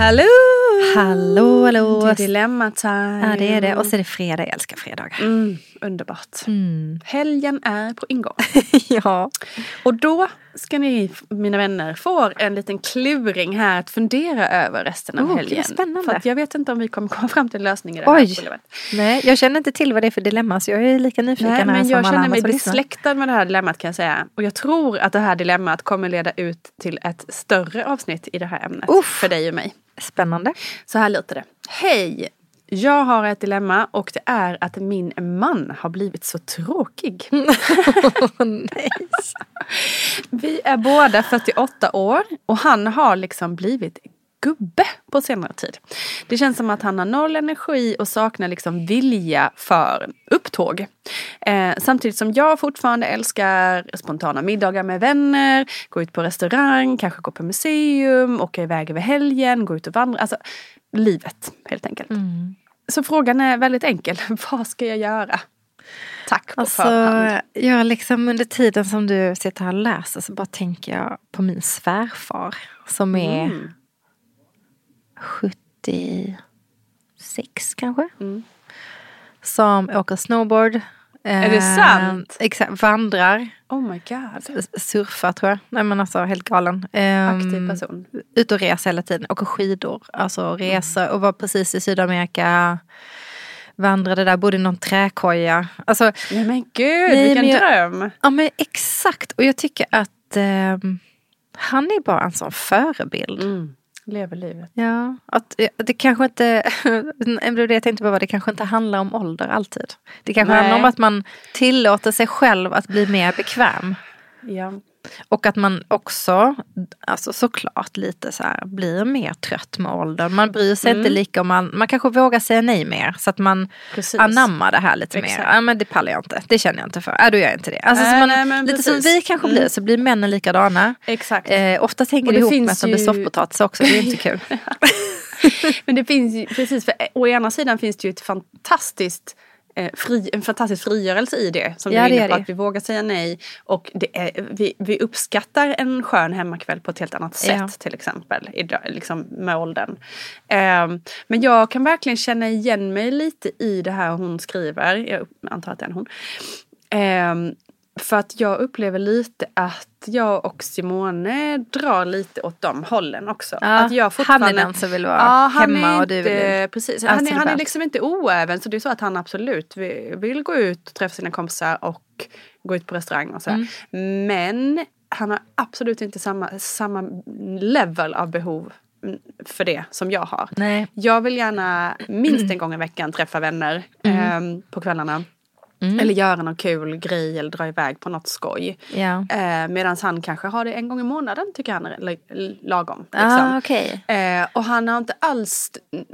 Hallå! Hallå, hallå! Det är dilemma time. Ja, det är det. Och så är det fredag. Jag älskar fredagar. Mm, underbart. Helgen är på ingång. ja. Och då ska ni, mina vänner, få en liten kluring här att fundera över resten av Oh, helgen. spännande. För jag vet inte om vi kommer komma fram till en lösning i det Oj. här problemet. Nej, jag känner inte till vad det är för dilemma så jag är lika nyfiken Nej, här men som jag känner mig besläktad med det här dilemmat kan jag säga. Och jag tror att det här dilemmat kommer leda ut till ett större avsnitt i det här ämnet. Uff. För dig och mig. Spännande. Så här låter det. Hej! Jag har ett dilemma och det är att min man har blivit så tråkig. Vi är båda 48 år och han har liksom blivit gubbe på senare tid. Det känns som att han har noll energi och saknar liksom vilja för upptåg. Eh, samtidigt som jag fortfarande älskar spontana middagar med vänner, gå ut på restaurang, kanske gå på museum, åka iväg över helgen, gå ut och vandra. Alltså livet helt enkelt. Så frågan är väldigt enkel. Vad ska jag göra? Tack på Alltså, förhand. jag liksom under tiden som du sitter här och läser så bara tänker jag på min svärfar som är Mm. 76 kanske. Mm. Som åker snowboard. Är det eh, sant? Exakt, vandrar. Oh my god. surfar tror jag. Nej men alltså helt galen. Ehm, Aktiv person. Ut och reser hela tiden. Åker skidor. Alltså resa och var precis i Sydamerika. Vandrade där, bodde i någon träkoja. Alltså, Nej men gud, Nej, vilken jag- dröm. ja men exakt. Och jag tycker att ehm, han är bara en sån förebild. Mm. Lever livet. Ja, att det kanske inte, det jag tänkte på, var det kanske inte handlar om ålder alltid. Det kanske Nej. handlar om att man tillåter sig själv att bli mer bekväm. Ja. Och att man också, alltså såklart lite så här, blir mer trött med åldern. Man bryr sig inte lika om man, man kanske vågar säga nej mer. Så att man Precis. anammar det här lite Exakt. mer. Ja men det pallar jag inte, det känner jag inte för. Ja då gör jag inte det. Alltså, så Nej, man, nej, lite som vi kanske blir, så blir männen likadana. Exakt. Eh, oftast hänger det det ihop med att de blir soffpotatis också, det är inte kul. Men det finns ju, precis, för å ena sidan finns det ju ett fantastiskt fri, en fantastisk frigörelse i det. Som Ja, det är inne på, att vi vågar säga nej. Och är, vi, vi uppskattar en skön hemmakväll på ett helt annat sätt Ja. till exempel. I, liksom, med åldern. Ehm, men jag kan verkligen känna igen mig lite i det här hon skriver. Jag antar att det är en hon. Ehm, för att jag upplever lite att jag och Simone drar lite åt de hållen också. Ja, att jag han är den som vill vara hemma och du vill- Precis, Ja, han är, han är liksom inte oäven så det är så att han absolut vill, vill gå ut och träffa sina kompisar och gå ut på restaurang och sådär. Mm. Men han har absolut inte samma, samma level av behov mm, för det som jag har. Nej. Jag vill gärna minst en gång i veckan träffa vänner ehm, på kvällarna. Eller göra någon kul grej eller dra iväg på något skoj. Ja. Eh, Medan han kanske har det en gång i månaden tycker han är lagom. Liksom. Ah, okej. Eh, och han har inte alls,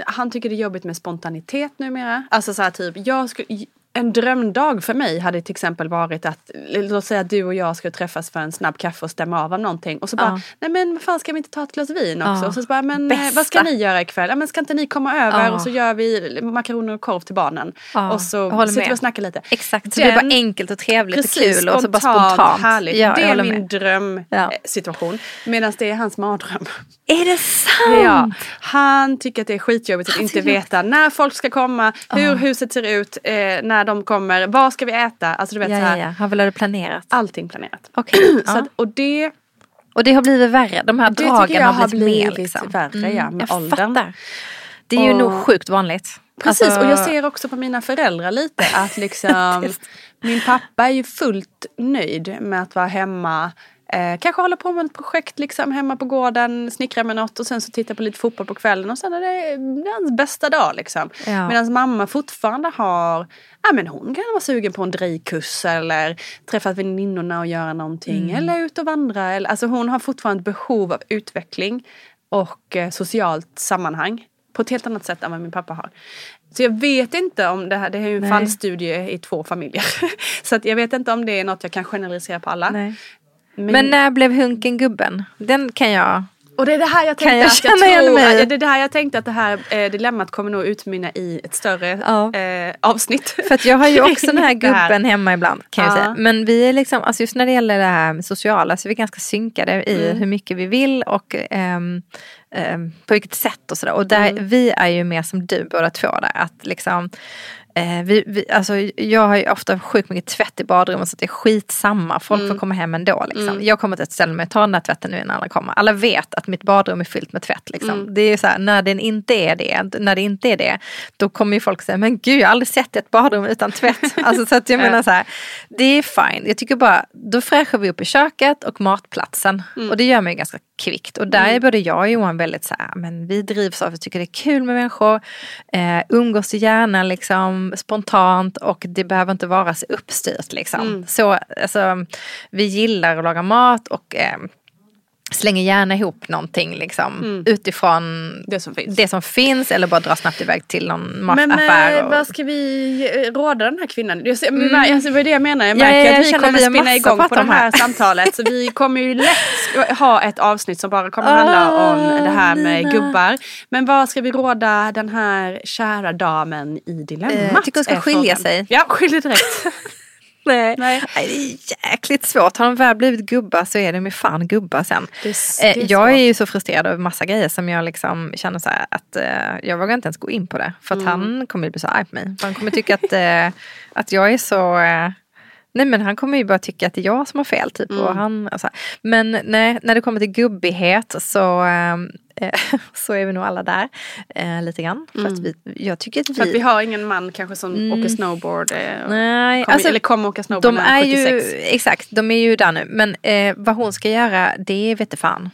han tycker det är jobbigt med spontanitet numera. Alltså så här typ, jag skulle, en drömdag för mig hade till exempel varit att, låt säga att du och jag skulle träffas för en snabb kaffe och stämma av om någonting. Och så bara, Ja. nej men vad fan ska vi inte ta ett glas vin också? Ja. Och så bara, men eh, vad ska Bästa. ni göra ikväll? Ja men ska inte ni komma över Ja. och så gör vi makaroner och korv till barnen. Och så sitter vi och snackar lite. Exakt, så det är Den- bara enkelt och trevligt Precis, och kul och så bara spontant. härligt. Ja, det är min med. drömsituation. Medan det är hans mardröm. Är det sant? Han tycker att det är skitjobbigt att inte veta när folk ska komma, hur huset ser ut, eh, när de kommer, vad ska vi äta? Alltså du vet Ja, så ja, här, ja. Han vill ha det planerat. allting planerat. Okej. Så ja. att, och det, Och det har blivit värre. De här Det dragen jag har blivit, har mer. blivit Liksom. värre, ja, med jag åldern. fattar. Det är ju Och- nog sjukt vanligt. precis, Alltså- och jag ser också på mina föräldrar lite att liksom min pappa är ju fullt nöjd med att vara hemma Eh, kanske hålla på med ett projekt liksom hemma på gården, snickra med något och sen så titta på lite fotboll på kvällen och sen är det, det är hans bästa dag liksom. Ja. Medan mamma fortfarande har, ja men hon kan vara sugen på en drejkurs eller träffa väninnorna och göra någonting Mm. eller ut och vandra. Eller, alltså hon har fortfarande behov av utveckling och eh, socialt sammanhang på ett helt annat sätt än vad min pappa har. Så jag vet inte om det här, det är ju en Nej. fallstudie i två familjer. så att jag vet inte om det är något jag kan generalisera på alla. Nej. Men, Men när blev Hunken gubben? Den kan jag... och det är det här jag tänkte jag att jag tror, det är det här jag tänkte att det här eh, dilemmat kommer nog utmynna i ett större Ja. eh, avsnitt. För att jag har ju också den här gubben hemma ibland kan jag Ja. säga. Men vi är liksom, alltså just när det gäller det här med sociala så är vi ganska synkade i Mm. hur mycket vi vill och ehm, på vilket sätt och sådär. Och där, Mm. vi är ju mer som du båda två där. Att liksom, eh, vi, vi, alltså, jag har ju ofta sjukt mycket tvätt i badrummet så att det är skitsamma. Folk Mm. får komma hem ändå. Liksom. Jag kommer till ett ställe med att ta den här tvätten nu innan alla kommer. Alla vet att mitt badrum är fyllt med tvätt. Liksom. Mm. Det är så här, när den inte är det, när det inte är det, då kommer ju folk säga, men gud jag har aldrig sett ett badrum utan tvätt. alltså, så att jag menar så här, det är fine. Jag tycker bara, då fräschar vi upp i köket och matplatsen. Och det gör ju ganska kvickt. Och där är både jag och Johan väldigt så här, men vi drivs av att vi tycker det är kul med människor. Eh, umgås gärna liksom spontant och det behöver inte vara så uppstyrt liksom. Så alltså, vi gillar att laga mat och eh, slänger gärna ihop någonting liksom utifrån Det som finns. det som finns eller bara dra snabbt iväg till någon Men mataffär. eh, och- vad ska vi eh, råda den här kvinnan? Jag ser, men, alltså, vad är det jag menar? Jag Mm. Ja, märker ja, jag att vi kommer spinna igång på det här här. samtalet. Så vi kommer ju lätt ha ett avsnitt som bara kommer handla om det här med Lina. gubbar. Men vad ska vi råda den här kära damen i dilemmat? Eh, jag tycker hon ska skilja frågan. sig. Ja, skilja direkt. Nej. Nej. Nej, det är jäkligt svårt. Har de väl blivit gubbar så är de ju fan gubbar sen. Det är- det är eh, jag är ju så frustrerad över massa grejer som jag liksom känner så att eh, jag vågar inte ens gå in på det. För att Mm. han kommer ju bli så arg på mig. Han kommer tycka att, eh, att jag är så eh, Nej men han kommer ju bara tycka att det är jag som har fel typ. Och Mm. han, och så här. Men nej, när det kommer till gubbighet så, eh, så är vi nog alla där. Eh, lite grann. För att vi, jag tycker att vi... Mm. För att vi har ingen man kanske som åker snowboard. Och Nej, kommer, alltså, eller kommer åka snowboard de han är är ju, 76. exakt, de är ju där nu. Men vad hon ska göra, det vet fan.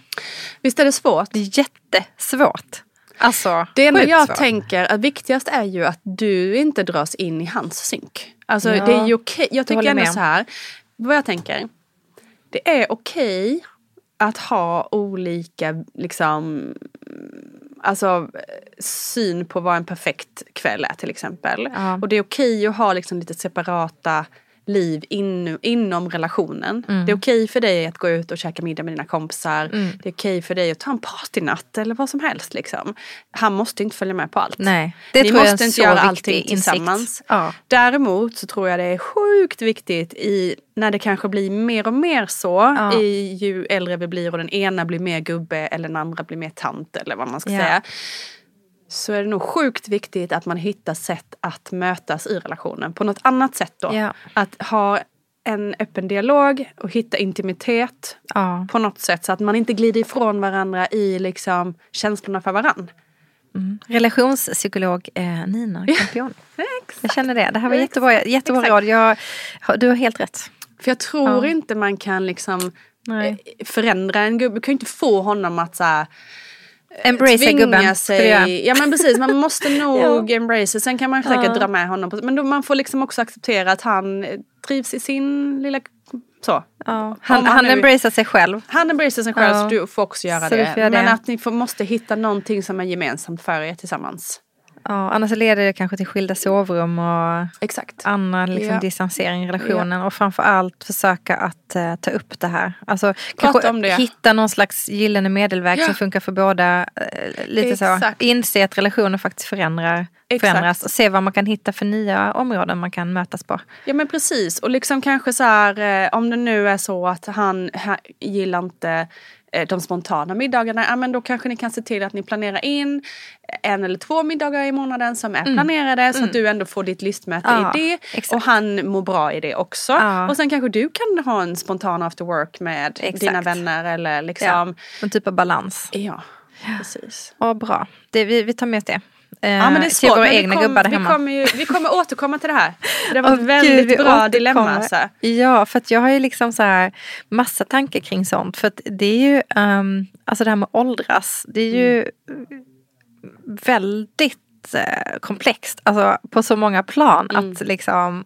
Visst är det svårt? Det är jättesvårt. Alltså, Det enda jag svårt. tänker att viktigast är ju att du inte dras in i hans synk. Alltså Ja, det är ju okej. Jag tycker ändå med så här. Vad jag tänker. Det är okej att ha olika liksom Alltså syn på vad en perfekt kväll är till exempel. Ja. Och det är okej att ha liksom lite separata liv in, inom relationen. Mm. Det är okej för dig att gå ut och käka middag med dina kompisar. Det är okej för dig att ta en partynatt eller vad som helst. Liksom. Han måste inte följa med på allt. Nej, det Ni tror jag är måste inte så göra allting tillsammans. Ja. Däremot så tror jag det är sjukt viktigt i när det kanske blir mer och mer så Ja. i ju äldre vi blir och den ena blir mer gubbe eller den andra blir mer tant eller vad man ska Ja. säga. Så är det nog sjukt viktigt att man hittar sätt att mötas i relationen på något annat sätt då. Ja. Att ha en öppen dialog och hitta intimitet Ja. på något sätt så att man inte glider ifrån varandra i liksom känslorna för varandra. Relationspsykolog eh, Nina Campioni. Jag känner det. Det här var jättebra, jättebra Exakt. råd. Jag, du har helt rätt. För jag tror Ja. inte man kan liksom eh, förändra en gubbe. Du kan ju inte få honom att så här, Embracea tvinga gubben. sig. Ja men precis, man måste nog embrace. Sen kan man säkert Ja. dra med honom. På, men då, man får liksom också acceptera att han eh, trivs i sin lilla... Så. Ja. Han, han embracear sig själv. Han embracear sig själv Ja. så du får också göra Så det. får göra Men det. att ni får, måste hitta någonting som är gemensamt för er tillsammans. Ja, annars leder det kanske till skilda sovrum och Exakt. annan liksom Ja. distansering i relationen. Och framförallt försöka att eh, ta upp det här. Alltså kanske hitta någon slags gyllene medelväg Ja. som funkar för båda. Eh, lite så. Inse att relationen faktiskt förändrar, Exakt. förändras. Och se vad man kan hitta för nya områden man kan mötas på. Ja men precis och liksom kanske så här eh, om det nu är så att han, han gillar inte de spontana middagarna, ja men då kanske ni kan se till att ni planerar in en eller två middagar i månaden som är planerade så att du ändå får ditt lystmäte Mm. Ja, i det exakt. och han mår bra i det också. Ja. Och sen kanske du kan ha en spontan after work med Exakt. dina vänner eller Ja. liksom. En typ av balans. Ja, precis. Ja, bra. Det, vi, vi tar med oss det. Eh, Ja men det är till svårt. våra men egna kom- gubbar där vi hemma. kommer, ju, vi kommer återkomma till det här. Det Åh, ett väldigt gud, bra dilemma. Alltså. Ja, för att jag har ju liksom så här massa tankar kring sånt. För att det är ju, um, alltså det här med åldras, det är ju Mm. väldigt eh, komplext. Alltså på så många plan. Mm. Att liksom,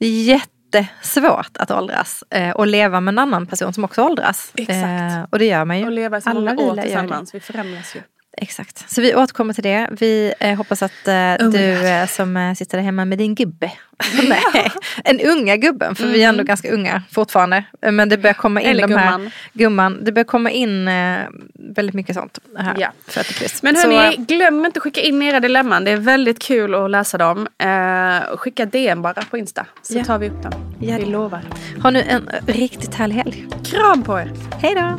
det är jättesvårt att åldras. Eh, och leva med en annan person som också åldras. Exakt. Eh, och det gör man ju. Och leva så många år tillsammans. Vi förändras ju. Exakt. Så vi återkommer till det. Vi eh, hoppas att eh, my du eh, som eh, sitter där hemma med din gubbe. Nej, en unga gubben. För vi är ändå ganska unga fortfarande. Eh, Men det börjar komma in Mm. Eller de här... gumman. Gumman. Det börjar komma in eh, väldigt mycket sånt här. Ja. 40 plus. Men Så, hörni, eh, glöm inte att skicka in era dilemman. Det är väldigt kul att läsa dem. Skicka DM bara på Insta. Så Ja. tar vi upp dem. Ja, vi lovar. ha nu en riktigt härlig helg. Kram på er. Hej då!